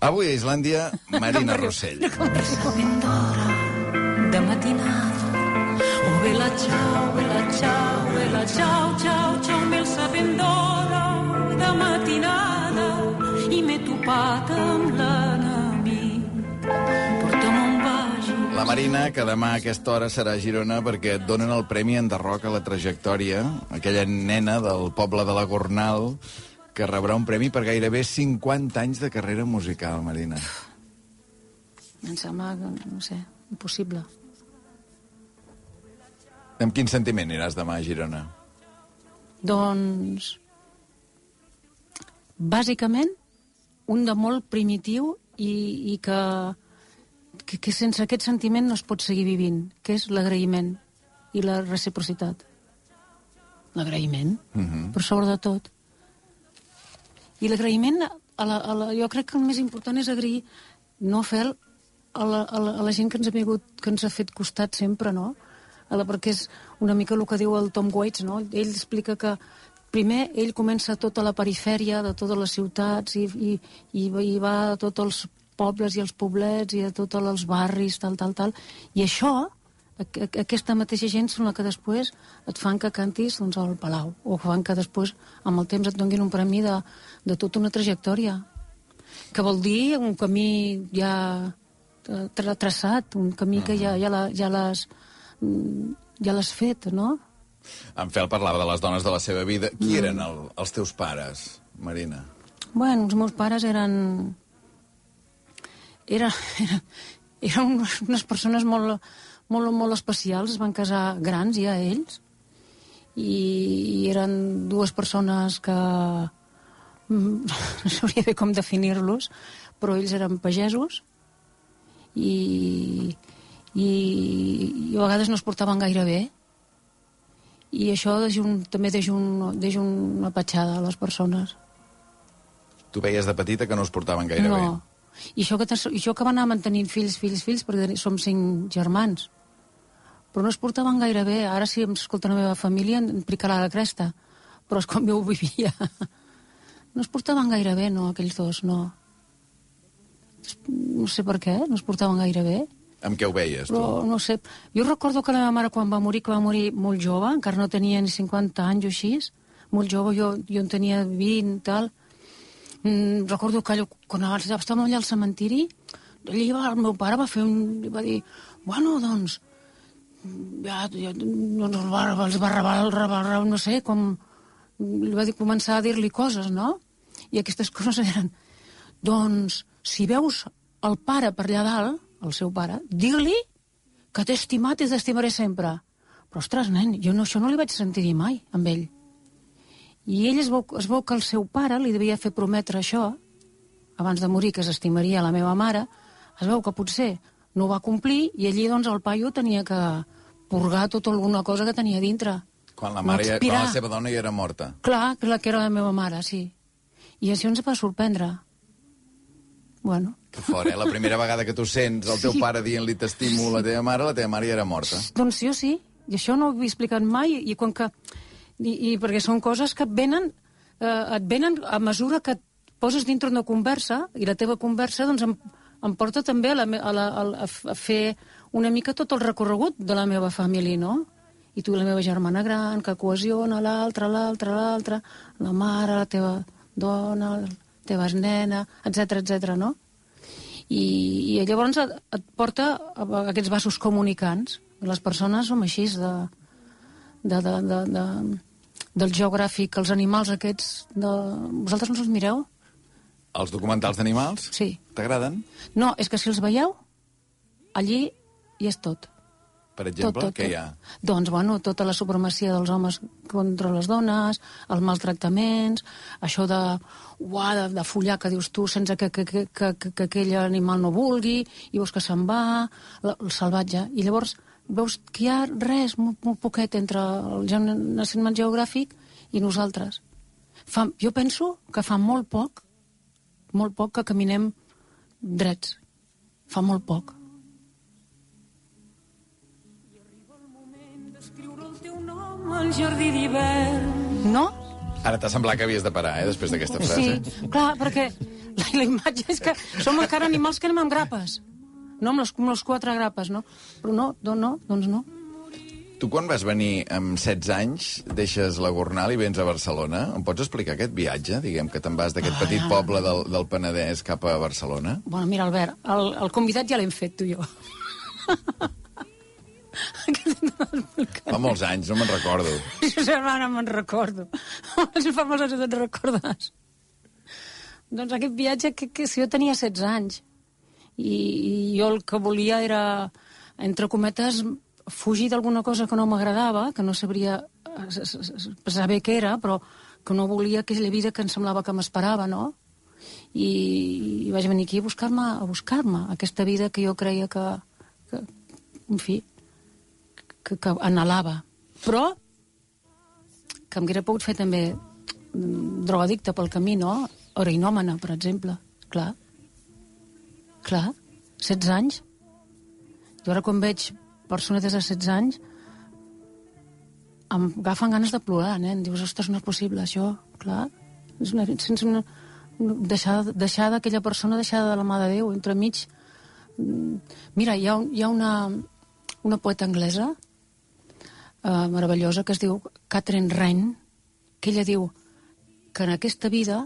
Avui a Islàndia, Marina Rossell. De matinada Oh, bella ciao, bella ciao, bella ciao, ciao, ciao, mel sapendora de matinada i m'he topat amb l'enemic. Porta'm on vagi. La Marina, que demà a aquesta hora serà a Girona perquè et donen el Premi Enderroc a la trajectòria, aquella nena del poble de la Gornal que rebrà un premi per gairebé 50 anys de carrera musical, Marina. Em sembla, no sé, impossible. Amb quin sentiment aniràs demà a Girona? Doncs, bàsicament, un de molt primitiu i, i que, que, que sense aquest sentiment no es pot seguir vivint, que és l'agraïment i la reciprocitat. L'agraïment, uh -huh. per sobre de tot. I l'agraïment, a la, a la, jo crec que el més important és agrair, no fer a la, a, la, a la gent que ens ha vingut, que ens ha fet costat sempre, no? A la, perquè és una mica el que diu el Tom Waits, no? Ell explica que primer ell comença tota la perifèria de totes les ciutats i, i, i, i va a tots els pobles i els poblets i a tots els barris, tal, tal, tal. I això, a- a- aquesta mateixa gent són la que després et fan que cantis doncs, al Palau o fan que després amb el temps et donin un premi de, de tota una trajectòria que vol dir un camí ja tra traçat, un camí que ja, ja la- ja l'has mm, ja l'has fet, no? En Fel parlava de les dones de la seva vida. Qui eren el, els teus pares, Marina? Bueno, els meus pares eren... Era, era, eren unes persones molt, molt, molt especials, es van casar grans ja ells, i, i eren dues persones que no sabria bé com definir-los, però ells eren pagesos i, i, i a vegades no es portaven gaire bé i això deixa un, també deixa, un, deixa una petjada a les persones. Tu veies de petita que no es portaven gaire no. bé. I això, que, això que van anar mantenint fills, fills, fills, perquè som cinc germans. Però no es portaven gaire bé. Ara, si em escolta la meva família, em picarà la cresta. Però és com jo ho vivia. No es portaven gaire bé, no, aquells dos, no. No sé per què, no es portaven gaire bé. Amb què ho veies, tu? Però, no sé, jo recordo que la meva mare quan va morir, que va morir molt jove, encara no tenia ni 50 anys o així, molt jove, jo, jo en tenia 20 i tal, mm, recordo que allò, quan estàvem allà al cementiri, allí va, el meu pare va fer un... va dir, bueno, doncs, ja, ja doncs els va, els va rebar, el rebar, no sé, com... Li va dir, començar a dir-li coses, no? I aquestes coses eren, doncs, si veus el pare per allà dalt, el seu pare, digue-li que t'he estimat i t'estimaré sempre. Però, ostres, nen, jo no, això no li vaig sentir dir mai, amb ell. I ell es veu, es veu que el seu pare li devia fer prometre això, abans de morir, que s'estimaria la meva mare, es veu que potser no ho va complir i allí, doncs, el paio tenia que purgar tota alguna cosa que tenia dintre. Quan la, mare, ja, quan la seva dona ja era morta. Clar, la que era la meva mare, sí. I això ens va sorprendre. Bueno, Que fort, eh? La primera vegada que tu sents el teu Sí. pare dient-li t'estimo a la teva mare, la teva mare ja era morta. doncs jo sí, i això no ho havia explicat mai, i quan que... I, i perquè són coses que et venen, eh, et venen a mesura que et poses dintre d'una conversa, i la teva conversa doncs, em, em porta també a, la, a, la, a, la- a fer una mica tot el recorregut de la meva família, no? I tu, la meva germana gran, que cohesiona l'altra, l'altra, l'altra, la mare, la teva dona, la teva nena, etc etc. no? I, i llavors et, et porta a aquests vasos comunicants. Les persones som així, de, de, de, de, de, del geogràfic, els animals aquests... De... Vosaltres no els mireu? Els documentals d'animals? Sí. T'agraden? No, és que si els veieu, allí hi és tot. Per exemple, què hi ha? Doncs, bueno, tota la supremacia dels homes contra les dones, els maltractaments, això de, uah, de, de follar, que dius tu, sense que, que, que, que, que, que aquell animal no vulgui, i veus que se'n va, la, el salvatge. I llavors veus que hi ha res, molt, molt poquet, entre el naixement geogràfic i nosaltres. Fa, jo penso que fa molt poc, molt poc que caminem drets. Fa molt poc. Al jardí d'hivern. No? Ara t'ha semblat que havies de parar, eh, després d'aquesta frase. Sí, clar, perquè La, la imatge és que som encara animals que anem amb grapes. No amb les, amb les quatre grapes, no? Però no, no, no doncs no. Tu quan vas venir amb 16 anys, deixes la Gornal i vens a Barcelona. Em pots explicar aquest viatge? Diguem que te'n vas d'aquest Ah, petit poble del, del Penedès cap a Barcelona. Bueno, mira, Albert, el, el convidat ja l'hem fet, tu i jo. Fa molts anys, no me'n recordo. Josep, ara me'n recordo. Fa molts anys que te'n recordes. Doncs aquest viatge, que, que si jo tenia 16 anys, i, i jo el que volia era, entre cometes, fugir d'alguna cosa que no m'agradava, que no sabria eh, saber què era, però que no volia aquella vida que em semblava que m'esperava, no? I, i vaig venir aquí a buscar-me a buscar-me aquesta vida que jo creia que, que en fi, que, que anhelava. Però que m'hauria pogut fer també mm, drogadicte pel camí, no? Heroinòmana, per exemple. Clar. Clar. 16 anys. Jo ara quan veig personetes de 16 anys em agafen ganes de plorar, nen. Dius, ostres, no és possible, això. Clar. És una, sense una, deixar, deixar d'aquella persona, deixar de la mà de Déu, entremig. Mm, Mira, hi ha, hi ha una, una poeta anglesa eh, meravellosa que es diu Catherine Wren, que ella diu que en aquesta vida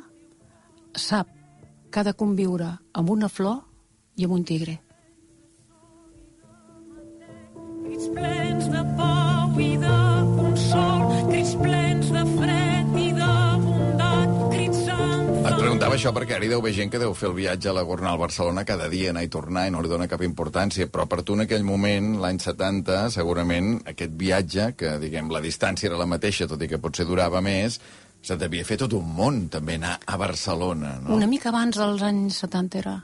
sap que ha de conviure amb una flor i amb un tigre. Crits plens de pau i de consol, crits plens de fred i de bondat, crits amb Et preguntava això perquè ara hi deu haver gent que deu fer el viatge a la Gornal Barcelona cada dia, anar i tornar, i no li dona cap importància. Però per tu en aquell moment, l'any 70, segurament aquest viatge, que diguem la distància era la mateixa, tot i que potser durava més, se t'havia fet tot un món, també, anar a Barcelona, no? Una mica abans dels anys 70 era.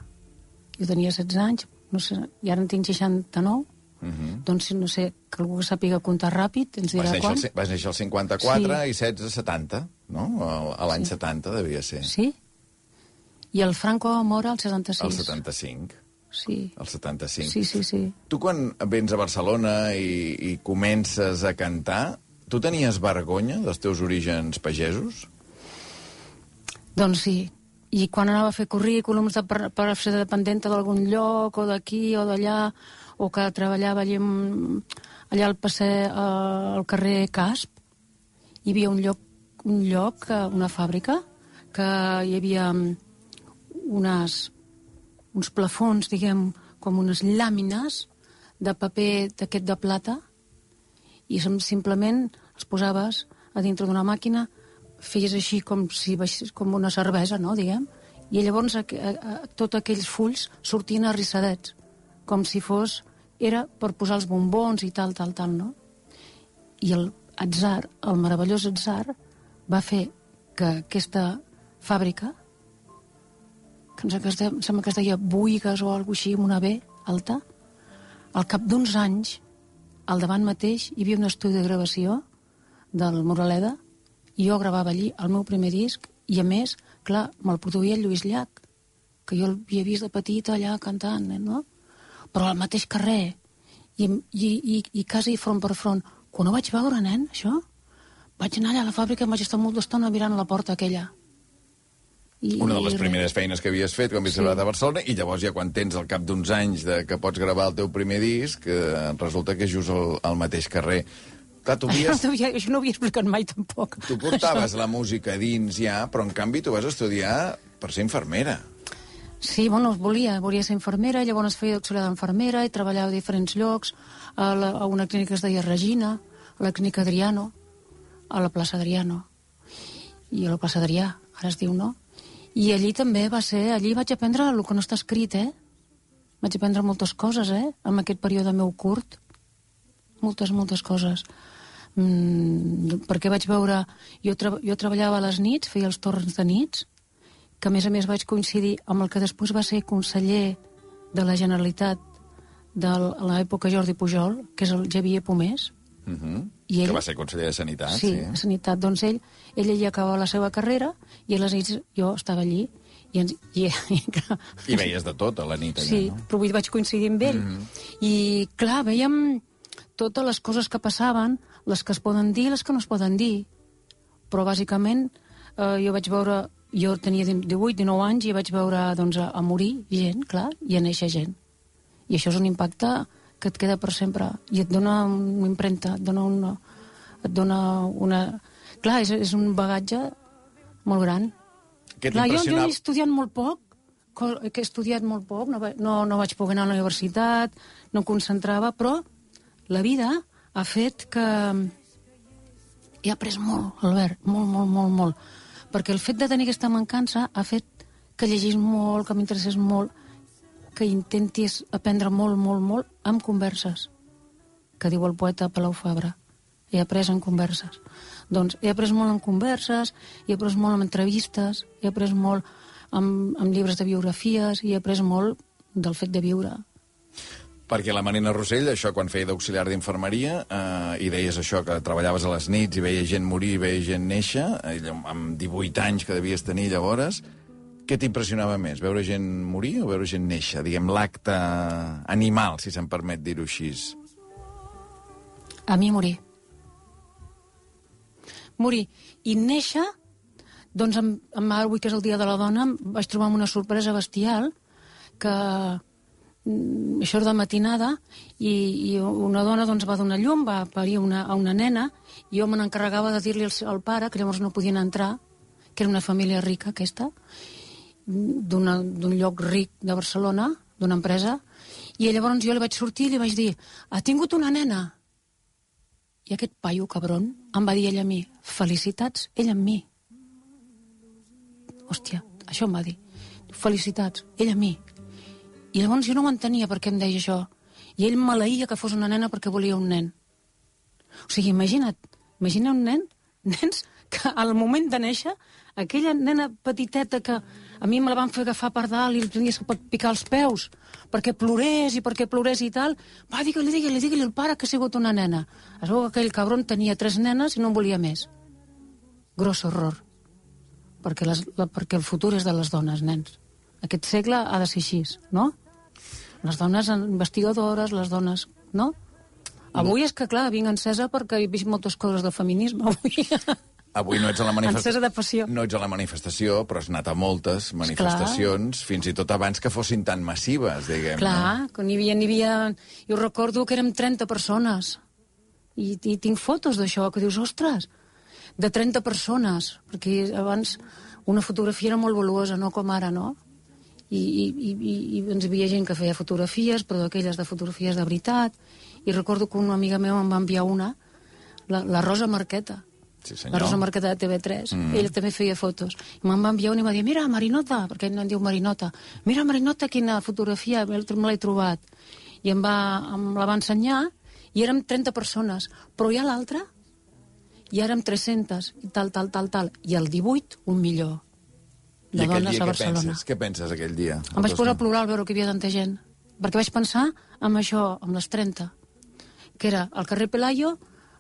Jo tenia 16 anys, no sé, i ara en tinc 69, doncs no sé, que algú que sàpiga comptar ràpid ens Mhm. Vas dirà néixer, quan. al, ci- vas néixer al 54 Sí. i 16 a 70, no? A- l'any 70 devia ser. Sí? I el Franco mor al 76. El 75. Sí. El 75. Sí, sí, sí. Tu quan vens a Barcelona i, i comences a cantar, tu tenies vergonya dels teus orígens pagesos? Doncs sí. I quan anava a fer currículums de, per, per ser dependenta d'algun lloc, o d'aquí o d'allà, o que treballava allà, allà al passeig, eh, al carrer Casp, hi havia un lloc, un lloc, eh, una fàbrica, que hi havia mm, unes, uns plafons, diguem, com unes làmines de paper d'aquest de plata, i sim- simplement els posaves a dintre d'una màquina, feies així com si baixés, com una cervesa, no, diguem, i llavors a, a, a, tots aquells fulls sortien arrissadets, com si fos... Era per posar els bombons i tal, tal, tal, no? I el atzar, el meravellós atzar, va fer que aquesta fàbrica, que em sembla que es deia, Buigas o alguna així, amb una B alta, al cap d'uns anys, al davant mateix, hi havia un estudi de gravació del Moraleda, i jo gravava allí el meu primer disc, i a més, clar, me'l produïa el Lluís Llach, que jo l'havia vist de petita allà cantant, eh, no? Però al mateix carrer, i, i, i, i quasi front per front. Quan ho vaig veure, nen, això, vaig anar allà a la fàbrica i vaig estar molt d'estona mirant la porta aquella. I, Una de les i- primeres feines que havies fet quan havies Sí. a Barcelona, i llavors ja quan tens al cap d'uns anys de, que pots gravar el teu primer disc, eh, resulta que és just al, al mateix carrer. Clar, tu, Això havies, no, havia, això no ho havia explicat mai, tampoc. tu portaves la música dins ja, però en canvi tu vas estudiar per ser infermera. Sí, bueno, volia, volia ser infermera, llavors feia auxiliar d'infermera i treballava a diferents llocs, a, la, a una clínica que es deia Regina, a la clínica Adriano, a la plaça Adriano, i a la plaça Adrià, ara es diu, no? I allí també va ser, allí vaig aprendre el que no està escrit, eh? Vaig aprendre moltes coses, eh? En aquest període meu curt. Moltes, moltes coses. Mm, perquè vaig veure... Jo, tra jo treballava a les nits, feia els torns de nits, que a més a més vaig coincidir amb el que després va ser conseller de la Generalitat de l'època Jordi Pujol, que és el Xavier Pomés, Uh -huh. I ell- Que va ser conseller de Sanitat, sí, sí. a Sanitat. Doncs ell, ell allà acabava la seva carrera i a les nits jo estava allí i, ens, i, i, clar, I veies de tot a la nit allà, Sí, no? però vull vaig coincidir amb ell. Mm -hmm. I, clar, veiem totes les coses que passaven, les que es poden dir i les que no es poden dir. Però, bàsicament, eh, jo vaig veure jo tenia 18, 19 anys i vaig veure doncs, a, a morir gent, clar, i a néixer gent. I això és un impacte que et queda per sempre i et dona una impremta, et dona una... Et dona una... Clar, és, és un bagatge molt gran. Què Clar, jo, jo he estudiat molt poc, que he estudiat molt poc, no, no, no vaig poder anar a la universitat, no em concentrava, però la vida ha fet que he après molt, Albert, molt, molt, molt, molt. Perquè el fet de tenir aquesta mancança ha fet que llegís molt, que m'interessés molt, que intentis aprendre molt, molt, molt amb converses, que diu el poeta Palau Fabra. He après en converses. Doncs he après molt en converses, he après molt en entrevistes, he après molt amb, amb llibres de biografies he après molt del fet de viure. Perquè la Marina Rossell, això quan feia d'auxiliar d'infermeria, eh, i deies això, que treballaves a les nits i veia gent morir i veia gent néixer, ella amb 18 anys que devies tenir llavors, què t'impressionava més, veure gent morir o veure gent néixer? Diguem, l'acte animal, si se'm permet dir-ho així. A mi morir. Morir. I néixer, doncs amb, amb avui, que és el Dia de la Dona, vaig trobar amb una sorpresa bestial, que això era de matinada, i, i una dona doncs, va donar llum, va parir una, a una nena, i jo me n'encarregava de dir-li al, al pare, que llavors no podien entrar, que era una família rica aquesta, d'un lloc ric de Barcelona, d'una empresa, i llavors jo li vaig sortir i li vaig dir ha tingut una nena? I aquest paio cabron em va dir ell a mi felicitats, ell amb mi. Hòstia, això em va dir. Felicitats, ell a mi. I llavors jo no ho entenia per què em deia això. I ell maleïa que fos una nena perquè volia un nen. O sigui, imagina't, imagina un nen, nens que al moment de néixer, aquella nena petiteta que a mi me la van fer agafar per dalt i li tenies que picar els peus perquè plorés i perquè plorés i tal, va, digue-li, digue-li, digue-li al pare que ha sigut una nena. Es veu que aquell cabron tenia tres nenes i no en volia més. Gros error. Perquè, les, la, perquè el futur és de les dones, nens. Aquest segle ha de ser així, no? Les dones investigadores, les dones... No? Avui és que, clar, vinc encesa perquè he vist moltes coses de feminisme avui. Avui no ets a la manifestació. De passió. No ets a la manifestació, però has anat a moltes manifestacions, fins i tot abans que fossin tan massives, diguem. Clar, que n'hi havia, n'hi havia... Jo recordo que érem 30 persones. I, i tinc fotos d'això, que dius, ostres, de 30 persones, perquè abans una fotografia era molt valuosa, no com ara, no? I, i, i, i doncs hi havia gent que feia fotografies, però d'aquelles de fotografies de veritat. I recordo que una amiga meva em va enviar una, la, la Rosa Marqueta, Sí, la. Rosa Marqueta de TV3. Mm. Ella també feia fotos. I me'n va enviar una i va dir, mira, Marinota, perquè no en diu Marinota, mira, Marinota, quina fotografia, me l'he- trobat. I em, va, em la va ensenyar, i érem 30 persones. Però ja l'altra, i érem 300, i tal, tal, tal, tal. I el 18, un milió I de aquell dones dia a què Barcelona. penses? Què penses aquell dia? Em vaig posar a plorar al veure que hi havia tanta gent. Perquè vaig pensar amb això, amb les 30, que era al carrer Pelayo,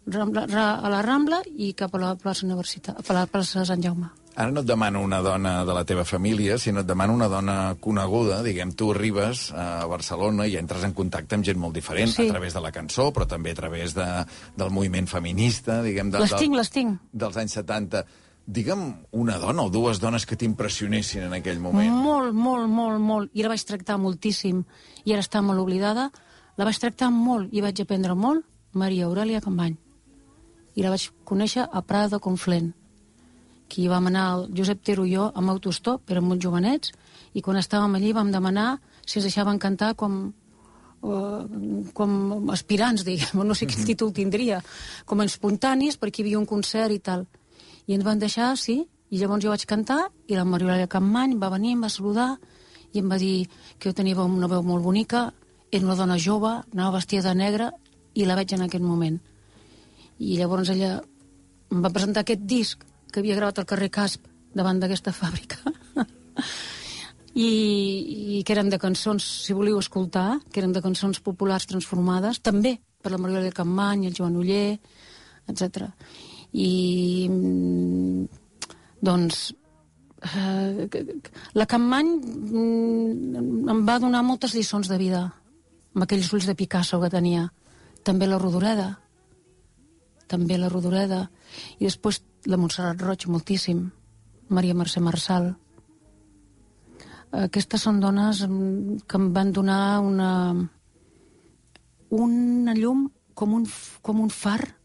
Rambla, a la Rambla i cap a la plaça Universitat, a la plaça Sant Jaume. Ara no et demano una dona de la teva família, sinó et demano una dona coneguda. Diguem, tu arribes a Barcelona i entres en contacte amb gent molt diferent, Sí. a través de la cançó, però també a través de, del moviment feminista, diguem... De, Les del- tinc, les tinc. Dels anys 70. Digue'm una dona o dues dones que t'impressionessin en aquell moment. Molt, molt, molt, molt. I la vaig tractar moltíssim. I ara està molt oblidada. La vaig tractar molt i vaig aprendre molt. Maria Aurèlia Campany. I la vaig conèixer a Prada de Conflent. Que hi vam anar el Josep Tero i jo amb autostop, érem molt jovenets, i quan estàvem allí vam demanar si ens deixaven cantar com, uh, com aspirants, diguem, no sé quin títol tindria, com a espontanis, perquè hi havia un concert i tal. I ens van deixar, sí, i llavors jo vaig cantar, i la Marioleta Campany va venir, em va saludar, i em va dir que jo tenia una veu molt bonica, era una dona jove, anava vestida de negre, i la veig en aquest moment. I llavors ella em va presentar aquest disc que havia gravat al carrer Casp, davant d'aquesta fàbrica. I, i que eren de cançons, si volíeu escoltar, que eren de cançons populars transformades, també per la Mariola de Campany, el Joan Uller, etc. I, mm, doncs, eh, la Campany mm, em va donar moltes lliçons de vida, amb aquells ulls de Picasso que tenia. També la Rodoreda, també la Rodoreda, i després la Montserrat Roig moltíssim, Maria Mercè Marçal. Aquestes són dones mm, que em van donar una, una llum com un, com un far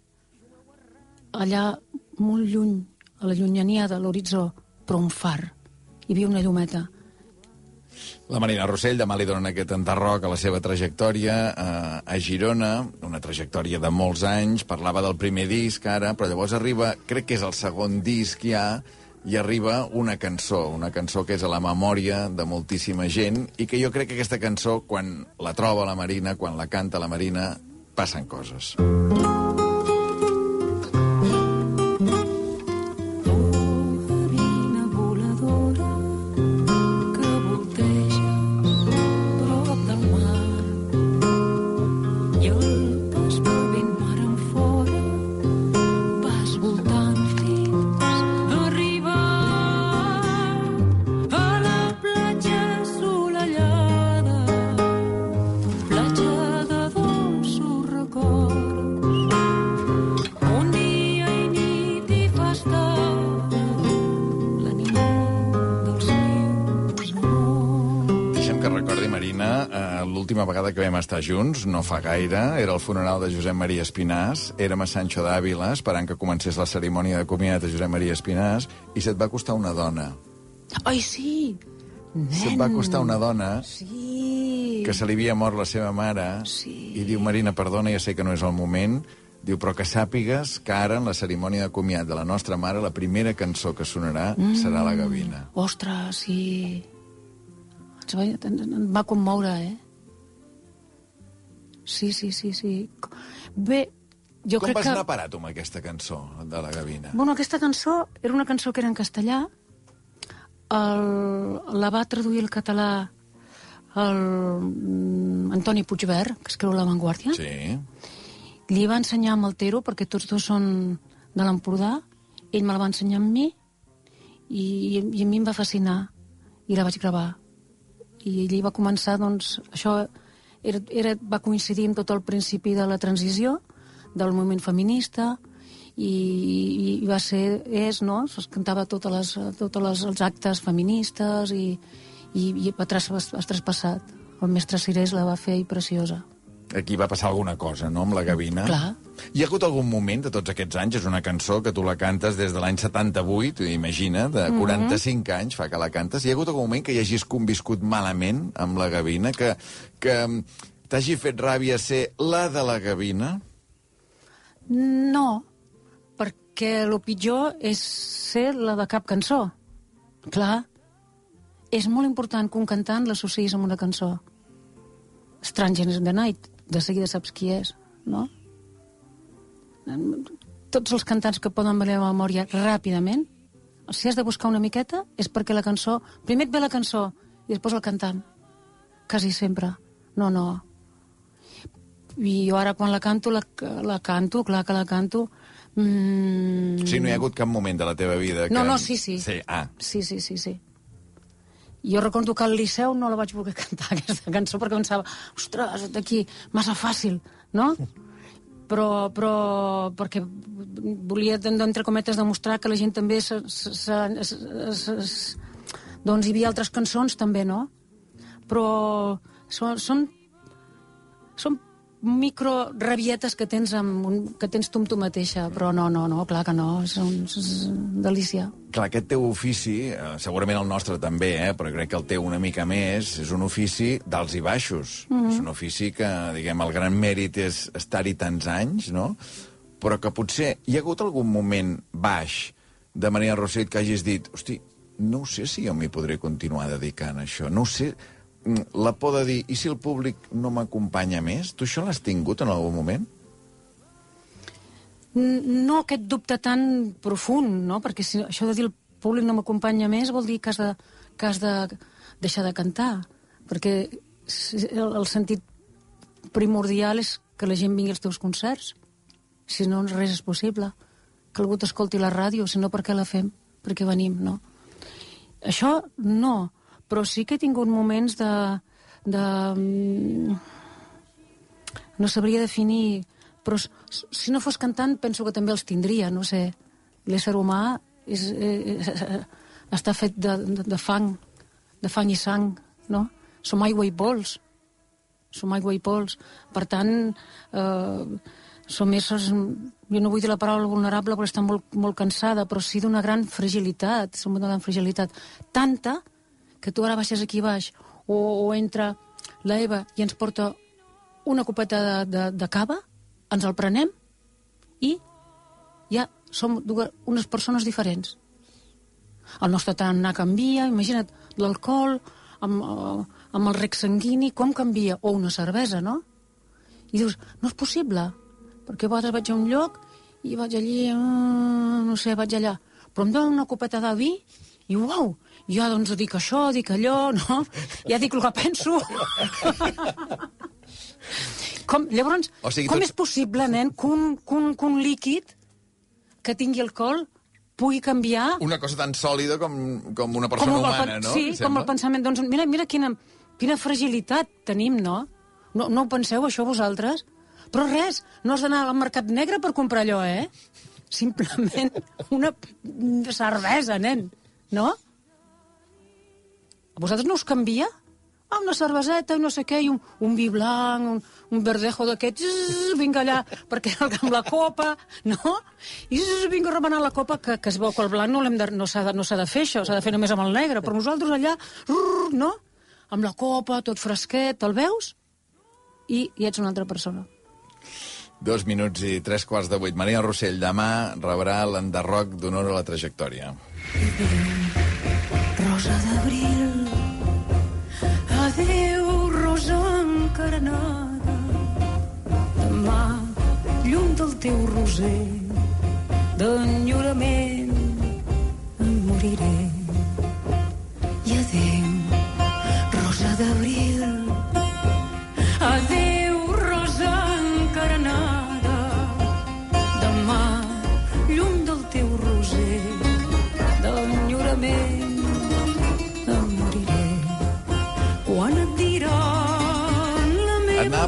allà molt lluny, a la llunyania de l'horitzó, però un far. Hi havia una llumeta. La Marina Rossell demà li donen aquest enterroc a la seva trajectòria eh, a Girona, una trajectòria de molts anys, parlava del primer disc ara, però llavors arriba, crec que és el segon disc ja, i arriba una cançó, una cançó que és a la memòria de moltíssima gent i que jo crec que aquesta cançó, quan la troba la Marina, quan la canta la Marina, passen coses. Marina l'última vegada que vam estar junts, no fa gaire, era el funeral de Josep Maria Espinàs, érem a Sancho d'Àvila, esperant que comencés la cerimònia de comiat de Josep Maria Espinàs, i se't va costar una dona. Ai, sí! Nen! Se't va costar una dona Sí! que se li havia mort la seva mare Sí. i diu, Marina, perdona, ja sé que no és el moment, diu, però que sàpigues que ara en la cerimònia de comiat de la nostra mare la primera cançó que sonarà mm. serà la Gavina. Ostres, sí. Ens va, em va commoure, eh? Sí, sí, sí, sí. Bé, jo Com crec vas que... anar tu amb aquesta cançó de la Gavina? Bueno, aquesta cançó era una cançó que era en castellà. El, la va traduir al català el mm, Antoni Puigverd, que escriu La Vanguardia. Sí. Li va ensenyar amb el Tero, perquè tots dos són de l'Empordà. Ell me la va ensenyar amb mi i, i a mi em va fascinar. I la vaig gravar. I allí va començar, doncs, això era, era, va coincidir amb tot el principi de la transició, del moviment feminista, i, i, va ser, és, no? Es cantava totes les, totes les, els actes feministes i, i, i va tras, traspassat. El mestre Cirés la va fer i preciosa. Aquí va passar alguna cosa, no?, amb la Gavina. Clar. Hi ha hagut algun moment de tots aquests anys, és una cançó que tu la cantes des de l'any 78, imagina, de Mhm. 45 anys fa que la cantes. Hi ha hagut algun moment que hi hagis conviscut malament amb la Gavina, que, que mm, t'hagi fet ràbia ser la de la Gavina? No, perquè el pitjor és ser la de cap cançó. Clar, és molt important que un cantant l'associïs amb una cançó. Strangers in the Night, de seguida saps qui és, no? Tots els cantants que poden venir a la memòria ràpidament, si has de buscar una miqueta, és perquè la cançó... Primer et ve la cançó i després el cantant. Quasi sempre. No, no. I jo ara quan la canto, la, la canto, clar que la canto... Mm... O sigui, no hi ha hagut cap moment de la teva vida que... No, no, sí, sí. Sí, ah, Sí, sí, sí, sí. Jo recordo que al Liceu no la vaig voler cantar, aquesta cançó, perquè pensava, ostres, d'aquí, massa fàcil, no? Però, però perquè volia, d'entre cometes, demostrar que la gent també... Se, se, se, se, se, doncs hi havia altres cançons, també, no? Però són, són, són micro rabietes que tens, amb un, que tens tu amb tu mateixa, però no, no, no, clar que no, és, un, és delícia. Clar, aquest teu ofici, eh, segurament el nostre també, eh, però crec que el teu una mica més, és un ofici d'alts i baixos. Mm -hmm. És un ofici que, diguem, el gran mèrit és estar-hi tants anys, no? Però que potser hi ha hagut algun moment baix de Maria Rossell que hagis dit, hosti, no sé si jo m'hi podré continuar dedicant a això, no sé, la por de dir, i si el públic no m'acompanya més? Tu això l'has tingut en algun moment? No aquest dubte tan profund, no? Perquè si això de dir el públic no m'acompanya més vol dir que has, de, que has de deixar de cantar. Perquè el, el sentit primordial és que la gent vingui als teus concerts. Si no, res és possible. Que algú t'escolti la ràdio, si no, per què la fem? Per què venim, no? Això no, però sí que he tingut moments de... de mm, no sabria definir, però si no fos cantant penso que també els tindria, no sé. L'ésser humà és, és, està fet de, de, de fang, de fang i sang, no? Som aigua i pols. Som aigua i pols. Per tant, eh, som éssers... Jo no vull dir la paraula vulnerable perquè està molt, molt cansada, però sí d'una gran fragilitat. Som d'una gran fragilitat. Tanta que tu ara baixes aquí baix o, o entra la Eva i ens porta una copeta de, de, de cava, ens el prenem i ja som dues, unes persones diferents. El nostre tarannà canvia, imagina't, l'alcohol amb, eh, amb el rec sanguini, com canvia? O una cervesa, no? I dius, no és possible, perquè a vegades vaig a un lloc i vaig allí, uh, no sé, vaig allà, però em donen una copeta de vi i uau, jo doncs dic això, dic allò, no? Ja dic el que penso. com, llavors, O sigui, com tot- és possible, nen, que un, que, un, que un líquid que tingui alcohol pugui canviar Una cosa tan sòlida com, com una persona el humana, no? Sí, com el pensament. Doncs mira, mira quina, quina fragilitat tenim, no? no? No ho penseu, això, vosaltres? Però res, no has d'anar al mercat negre per comprar allò, eh? Simplement una cervesa, nen, no? A vosaltres no us canvia? Ah, una cerveseta no sé què, i un, un vi blanc, un, un verdejo d'aquests, vinga allà, perquè amb la copa, no? I zzz, vinga a remenar la copa, que, que es veu que el blanc no l'hem de, no s'ha de, no s'ha de fer això, s'ha de fer només amb el negre, però nosaltres allà, rrr, no? Amb la copa, tot fresquet, el veus? I, i ets una altra persona. Dos minuts i tres quarts de vuit. Maria Rossell, demà rebrà l'enderroc d'honor a la trajectòria. Rosa d'abril, encarenada. Demà, llum del teu roser, d'enyorament em moriré. I adeu,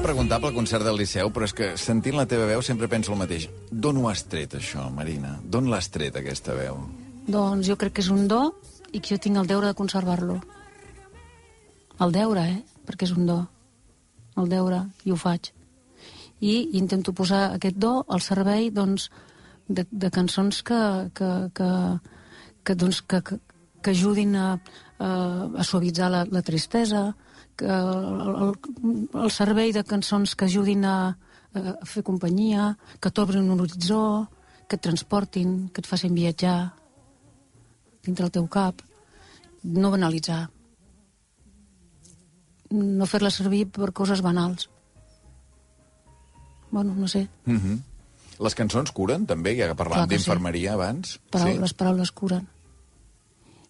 preguntar pel concert del Liceu, però és que sentint la teva veu sempre penso el mateix. D'on ho has tret, això, Marina? D'on l'has tret, aquesta veu? Doncs jo crec que és un do i que jo tinc el deure de conservar-lo. El deure, eh? Perquè és un do. El deure, i ho faig. I intento posar aquest do al servei, doncs, de, de cançons que, que, que, que, doncs, que, que, que ajudin a, a, a suavitzar la, la tristesa, que el, el, el servei de cançons que ajudin a, a fer companyia, que t'obrin un horitzó, que et transportin, que et facin viatjar dintre el teu cap. No banalitzar. No fer-la servir per coses banals. Bueno, no sé. Mm -hmm. Les cançons curen, també, ja que parlàvem que sí. d'infermeria abans. Paraules, les paraules curen.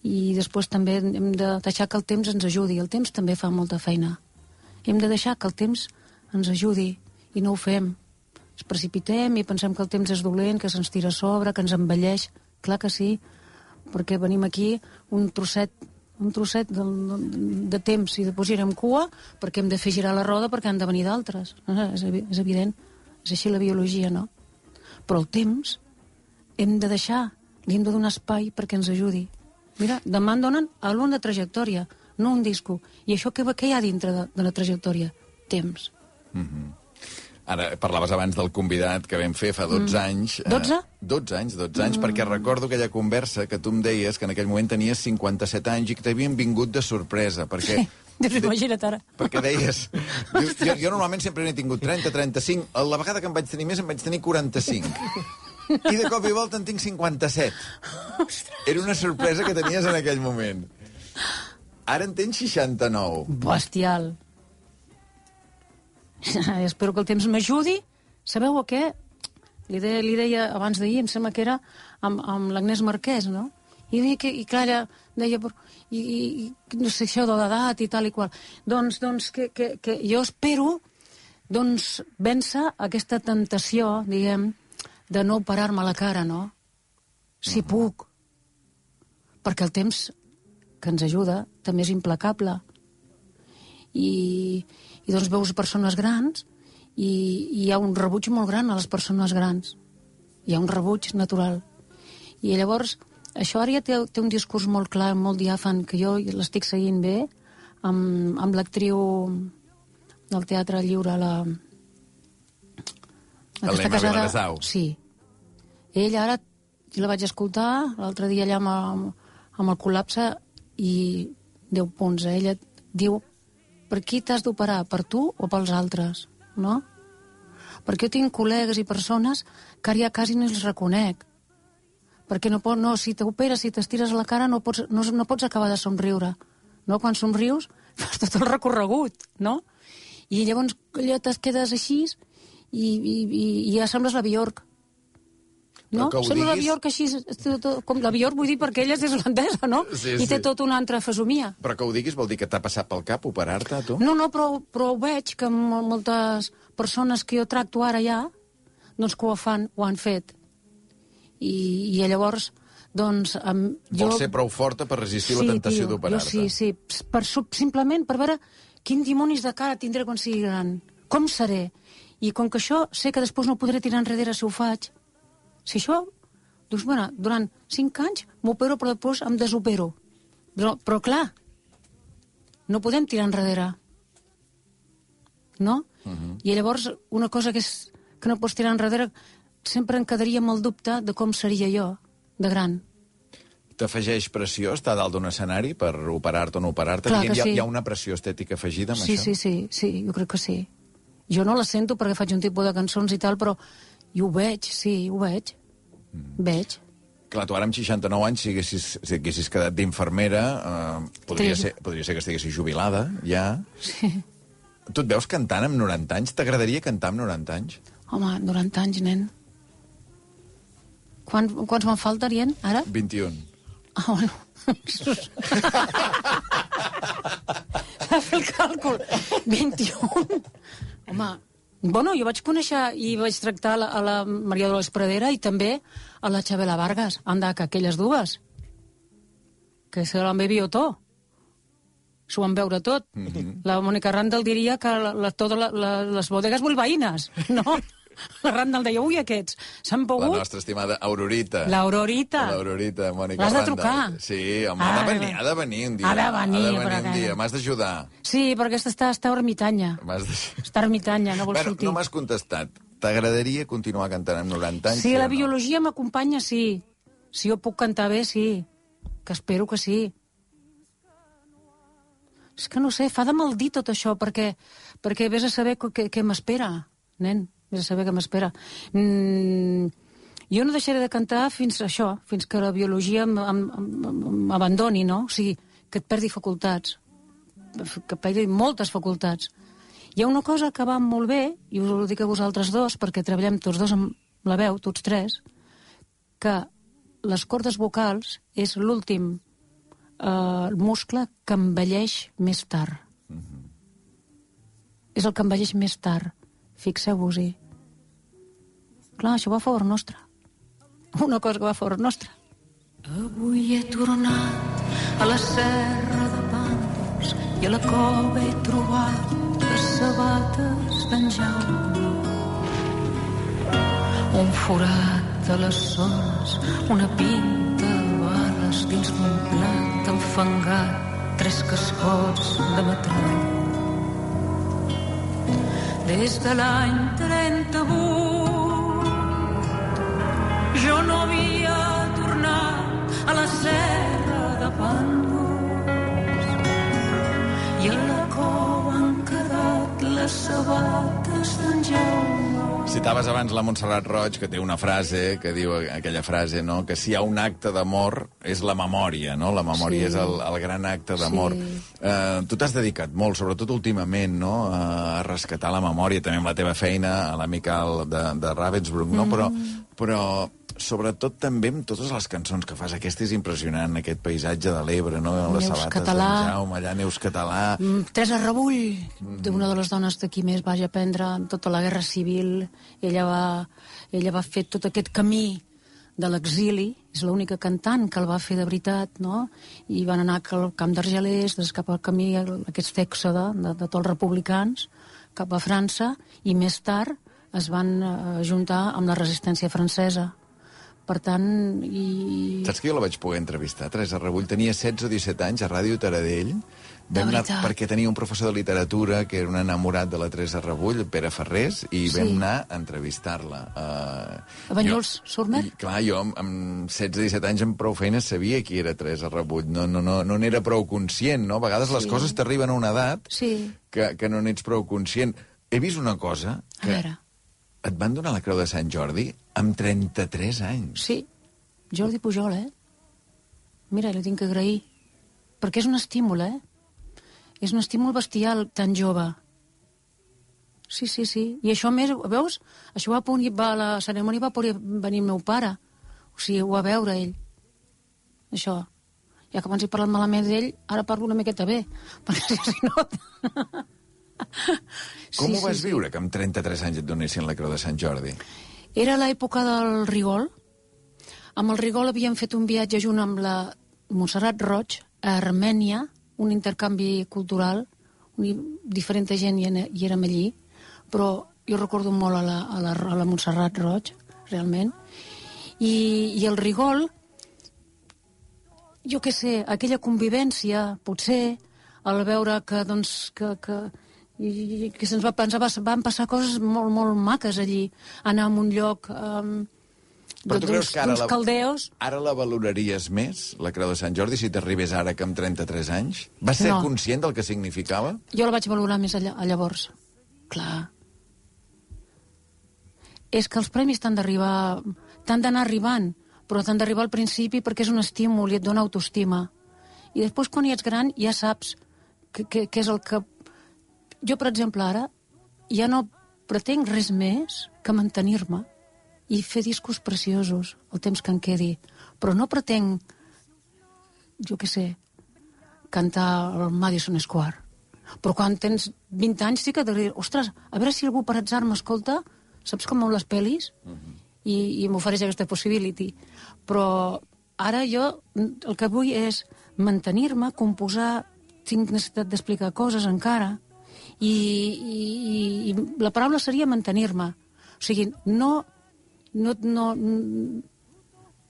I després també hem de deixar que el temps ens ajudi. El temps també fa molta feina. Hem de deixar que el temps ens ajudi i no ho fem. Ens precipitem i pensem que el temps és dolent, que se'ns tira a sobre, que ens envelleix. Clar que sí, perquè venim aquí un trosset un trosset de, de temps i després irem cua perquè hem de fer girar la roda perquè han de venir d'altres. És, és evident. És així la biologia, no? Però el temps hem de deixar, li hem de donar espai perquè ens ajudi. Mira, demà em donen àlbum de trajectòria, no un disco. I això què, què hi ha dintre de, de la trajectòria? Temps. Ara, parlaves abans del convidat que vam fer fa 12 anys. eh, 12? 12 anys, 12 anys, perquè recordo aquella conversa que tu em deies que en aquell moment tenies 57 anys i que t'havien vingut de sorpresa, perquè... Sí, doncs imagina't ara. Perquè deies... Jo, jo, jo normalment sempre n'he tingut 30, 35. La vegada que em vaig tenir més em vaig tenir 45. I de cop i volta en tinc 57. Era una sorpresa que tenies en aquell moment. Ara en tens 69. Bestial. Espero que el temps m'ajudi. Sabeu a què? Li deia, li deia abans d'ahir, em sembla que era amb, amb l'Agnès Marquès, no? I, deia que, i clar, ella deia, però, i, i, i no sé, això de l'edat i tal i qual. Doncs, doncs que, que, que jo espero doncs, vèncer aquesta temptació, diguem, de no parar-me la cara, no? Si puc. Perquè el temps que ens ajuda també és implacable. I, i doncs veus persones grans i, i hi ha un rebuig molt gran a les persones grans. Hi ha un rebuig natural. I llavors això ara ja té, té un discurs molt clar, molt diàfan, que jo l'estic seguint bé, amb, amb l'actriu del Teatre Lliure, la... la que està casada- Viladesau. Sí. Ella ara, la vaig escoltar l'altre dia allà amb, el- amb el col·lapse i 10 punts. Eh? Ella diu, per qui t'has d'operar? Per tu o pels altres? No? Perquè jo tinc col·legues i persones que ara ja quasi no els reconec. Perquè no, pot, no si t'operes, si t'estires la cara, no pots, no, no pots acabar de somriure. No? Quan somrius, fas tot el recorregut, no? I llavors allò te'n quedes així i, i, i, i ja sembles la Bjork. No? Sembla la diguis- Bjork així, com la Bjork, vull dir, perquè ella és holandesa, no? Sí, I té sí. tota una altra fesomia. Però que ho diguis vol dir que t'ha passat pel cap operar-te, tu? No, no, però, però ho veig que mol- moltes persones que jo tracto ara ja, doncs que ho fan, ho han fet. I, i llavors, doncs... Amb, jo... Vols ser prou forta per resistir la tentació d'operar-te. Sí, sí, per, simplement per veure quin dimonis de cara tindré quan sigui gran. Com seré? I com que això sé que després no podré tirar enrere si ho faig, si això, doncs, bueno, durant cinc anys m'opero però després em desopero. Però, però clar, no podem tirar enrere. No? Uh -huh. I llavors, una cosa que, és, que no pots tirar enrere, sempre em quedaria amb el dubte de com seria jo, de gran. T'afegeix pressió estar dalt d'un escenari per operar-te o no operar-te? Hi, sí. hi ha una pressió estètica afegida amb Sí, això? sí, sí, sí, jo crec que sí. Jo no la sento perquè faig un tipus de cançons i tal, però i ho veig, sí, ho veig. Mm. Veig. Clar, tu ara amb 69 anys, si haguessis, si haguessis quedat d'infermera, eh, podria, Sí. ser, podria ser que estiguessis jubilada, ja. Sí. Tu et veus cantant amb 90 anys? T'agradaria cantar amb 90 anys? Home, 90 anys, nen. Quan, quants me'n faltarien, ara? 21. Ah, bueno. A fer el càlcul. 21. Home, bueno, jo vaig conèixer i vaig tractar a la, a la Maria Dolors Pradera i també a la Xabela Vargas. Anda, que aquelles dues. Que se l'han bebido tot. S'ho van veure tot. Mm -hmm. La Mònica Randall diria que la, la, totes la, la, les bodegues bilbaïnes, no? La Randall deia, ui, aquests, s'han La pogut... nostra estimada Aurorita. L'Aurorita. L'Aurorita, Mònica L'has de trucar. Sí, home, ha Ah, de venir, ha de venir un dia. ha de venir, Ha de venir un dia. M'has d'ajudar. Sí, perquè aquesta està, està ermitanya. M'has de... Està ermitanya, no vol Bueno, sortir. no m'has contestat. T'agradaria continuar cantant amb 90 anys? Sí, la no? biologia m'acompanya, sí. Si jo puc cantar bé, sí. Que espero que sí. És que no sé, fa de mal dir tot això, perquè, perquè vés a saber què, què m'espera, nen. Vés a saber què m'espera. Mm, jo no deixaré de cantar fins això, fins que la biologia m'abandoni, no? O sigui, que et perdi facultats. Que perdi moltes facultats. Hi ha una cosa que va molt bé, i us ho dic a vosaltres dos, perquè treballem tots dos amb la veu, tots tres, que les cordes vocals és l'últim eh, muscle que envelleix més tard. És el que envelleix més tard. Fixeu-vos-hi. Clar, això va a favor nostre. Una cosa que va a favor nostre. Avui he tornat a la serra de Pàndols i a la cova he trobat les sabates d'en. Un forat a les zones, una pinta de bales dins d'un plat enfangat, tres cascots de metrall. Des de l'any 38 jo no havia tornat a la serra de Pàndols i a la cova han quedat les sabates d'en Jaume. Citaves abans la Montserrat Roig, que té una frase, que diu aquella frase, no?, que si hi ha un acte d'amor és la memòria, no? La memòria Sí. és el, el gran acte d'amor. Sí. Eh, tu t'has dedicat molt, sobretot últimament, no?, a rescatar la memòria, també amb la teva feina, a l'amical de, de Ravensbrück, no? Però, però sobretot també amb totes les cançons que fas. Aquesta és impressionant, aquest paisatge de l'Ebre, no? Les Neus sabates català. d'en Jaume, allà Neus Català... Mm, Teresa Rebull, d'una de les dones de qui més vaig aprendre en tota la guerra civil. Ella va, ella va fer tot aquest camí de l'exili, és l'única cantant que el va fer de veritat, no? I van anar al camp d'Argelers, des cap al camí, aquest èxode de, de tots els republicans, cap a França, i més tard es van eh, juntar amb la resistència francesa Per tant, i... Saps que jo la vaig poder entrevistar, Teresa Rebull? Tenia 16 o 17 anys a Ràdio Taradell. De Vam anar, perquè tenia un professor de literatura que era un enamorat de la Teresa Rebull, Pere Ferrés, i Sí. vam anar a entrevistar-la. Uh, A Banyols, Surmer? I, clar, jo amb, amb 16-17 anys amb prou feina sabia qui era Teresa Rebull. No no, no, no n'era prou conscient, no? A vegades les Sí. coses t'arriben a una edat Sí, que, que no n'ets prou conscient. He vist una cosa, a que veure, et van donar la Creu de Sant Jordi amb 33 anys. sí, Jordi Pujol, eh? Mira, li tinc que agrair. Perquè és un estímul, eh? És un estímul bestial tan jove. Sí, sí, sí. I això a més, veus? Això va, poder, va a la cerimònia va poder venir el meu pare. O sigui, ho va veure ell. Això. Ja que abans he parlat malament d'ell, ara parlo una miqueta bé. Perquè si no... Com ho vas viure, que amb 33 anys et donessin la Creu de Sant Jordi? Era l'època del Rigol. Amb el Rigol havíem fet un viatge junt amb la Montserrat Roig a Armènia, un intercanvi cultural, un, diferent gent hi érem allí, però jo recordo molt a la, a la, a la Montserrat Roig, realment. I, I el Rigol, jo què sé, aquella convivència, potser, al veure que, doncs, que, que, i, i que se'ns va pensar, va, van passar coses molt, molt maques allí. Anar a un lloc um, Però tu creus que ara la, caldeos... ara la valoraries més, la Creu de Sant Jordi, si t'arribés ara que amb 33 anys? Vas ser No. conscient del que significava? Jo la vaig valorar més allà, a llavors. Clar. És que els premis t'han d'arribar... T'han d'anar arribant, però t'han d'arribar al principi perquè és un estímul i et dona autoestima. I després, quan hi ets gran, ja saps què és el que... Jo, per exemple, ara ja no pretenc res més que mantenir-me i fer discos preciosos el temps que em quedi. Però no pretenc, jo què sé, cantar al Madison Square. Però quan tens 20 anys sí que t'agradaria... Ostres, a veure si algú per atzar m'escolta, saps com amb les pel·lis? I, i m'ofereix aquesta possibility. Però ara jo el que vull és mantenir-me, composar, tinc necessitat d'explicar coses encara, i, i, i, la paraula seria mantenir-me. O sigui, no, no, no,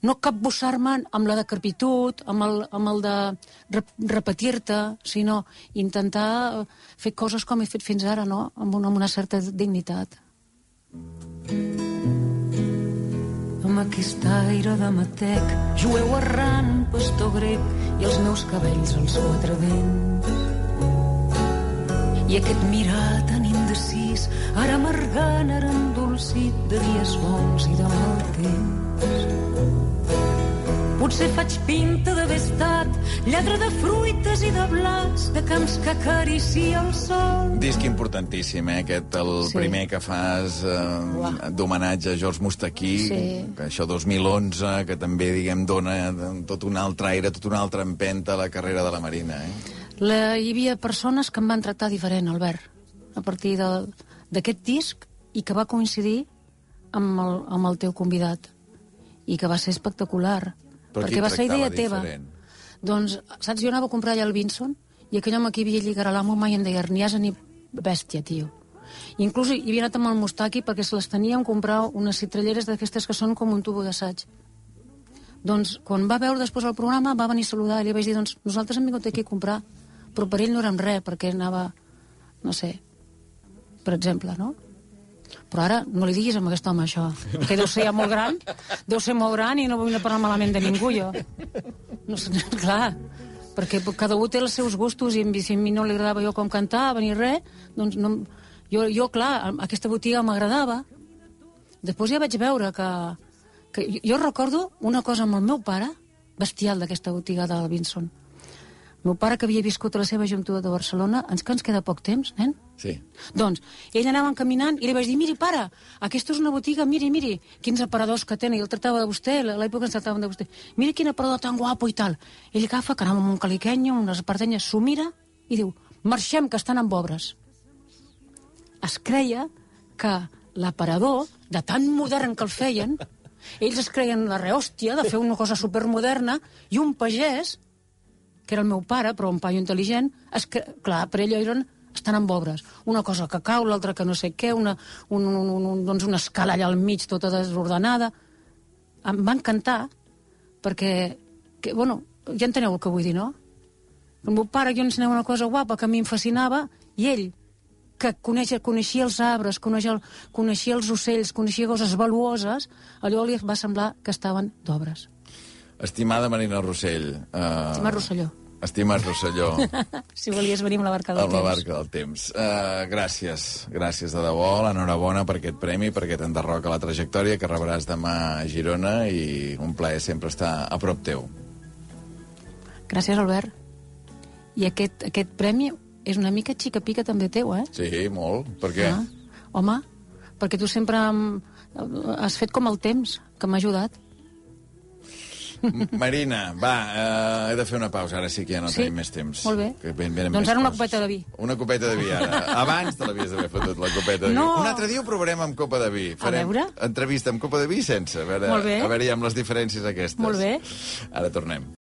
no capbussar-me amb la decrepitud, amb el, amb el de rep repetir-te, sinó intentar fer coses com he fet fins ara, no? amb, una, amb una certa dignitat. Amb aquest aire de matec, jueu errant, pastor grec, i els meus cabells als quatre vents. I aquest mirar tan indecis, ara amargant, ara endolcit de dies bons i de mal temps. Potser faig pinta d'haver estat lladre de fruites i de blats, de camps que acaricia el sol. Disc importantíssim, eh? Aquest, el Sí. primer que fas eh, d'homenatge a George Mustaquí, Sí. que això 2011, que també, diguem, dona tot un altre aire, tot una altra empenta a la carrera de la Marina, eh? La, hi havia persones que em van tractar diferent, Albert, a partir d'aquest disc i que va coincidir amb el, amb el teu convidat. I que va ser espectacular Però perquè va ser idea teva. diferent? doncs, saps, jo anava a comprar allà el Vinson i aquell home que hi havia lligar a l'amo mai em deia ni ni bèstia, tio. I inclús hi havia anat amb el Mustaki perquè se les tenia en comprar unes citrelleres d'aquestes que són com un tubo d'assaig. Doncs quan va veure després el programa va venir a saludar i li vaig dir, doncs nosaltres hem vingut aquí a comprar però per ell no érem res perquè anava, no sé per exemple, no? Però ara no li diguis a aquest home això, que deu ser ja molt gran, deu ser molt gran i no vull parlar malament de ningú, jo. No sé, clar, perquè cada un té els seus gustos i si a mi no li agradava jo com cantava ni res, doncs no, jo, jo, clar, aquesta botiga m'agradava. Després ja vaig veure que, que... jo- recordo una cosa amb el meu pare, bestial d'aquesta botiga del Vinson. Meu pare, que havia viscut a la seva juntura de Barcelona, ens que ens queda poc temps, nen? Sí. Doncs ell anava caminant i li vaig dir, miri, pare, aquesta és una botiga, miri, miri, quins aparadors que tenen. I el tractava de vostè, a l'època ens tractaven de vostè. Mira quin aparador tan guapo i tal. Ell agafa, que anava amb un caliquenyo, unes apartenyes, s'ho mira i diu, marxem, que estan amb obres. Es creia que l'aparador, de tan modern que el feien, ells es creien la rehòstia de fer una cosa supermoderna i un pagès, que era el meu pare, però un paio intel·ligent, es cre... clar, per ell eren estan amb obres. Una cosa que cau, l'altra que no sé què, una, un, un, un, doncs una escala allà al mig tota desordenada. em va encantar perquè, que, bueno, ja enteneu el que vull dir, no? El meu pare jo ensenyava una cosa guapa que a mi em fascinava i ell, que coneix, coneixia els arbres, coneixia, el, coneixia els ocells, coneixia coses valuoses, allò li va semblar que estaven d'obres. Estimada Marina Rossell... Uh, Estima Rosselló. Estimat Rosselló, Si volies venir amb la barca del amb la temps. barca del temps. Uh, gràcies, gràcies de debò, l'enhorabona per aquest premi, perquè t'enderroca la trajectòria que rebràs demà a Girona i un plaer sempre estar a prop teu. Gràcies, Albert. I aquest, aquest premi és una mica xica-pica també teu, eh? Sí, molt. Per què? Ah, home, perquè tu sempre em- has fet com el temps, que m'ha ajudat. Marina, va, uh, he de fer una pausa, ara sí que ja no Sí? tenim més temps. Molt bé. Que ven, venen Doncs ara una copeta de vi. Una copeta de vi, ara. Abans te l'havies d'haver fotut, la copeta de vi. No. Un altre dia ho provarem amb copa de vi. A veure. entrevista amb copa de vi sense. A veure, Molt bé. a veure, amb les diferències aquestes. Molt bé. Ara tornem.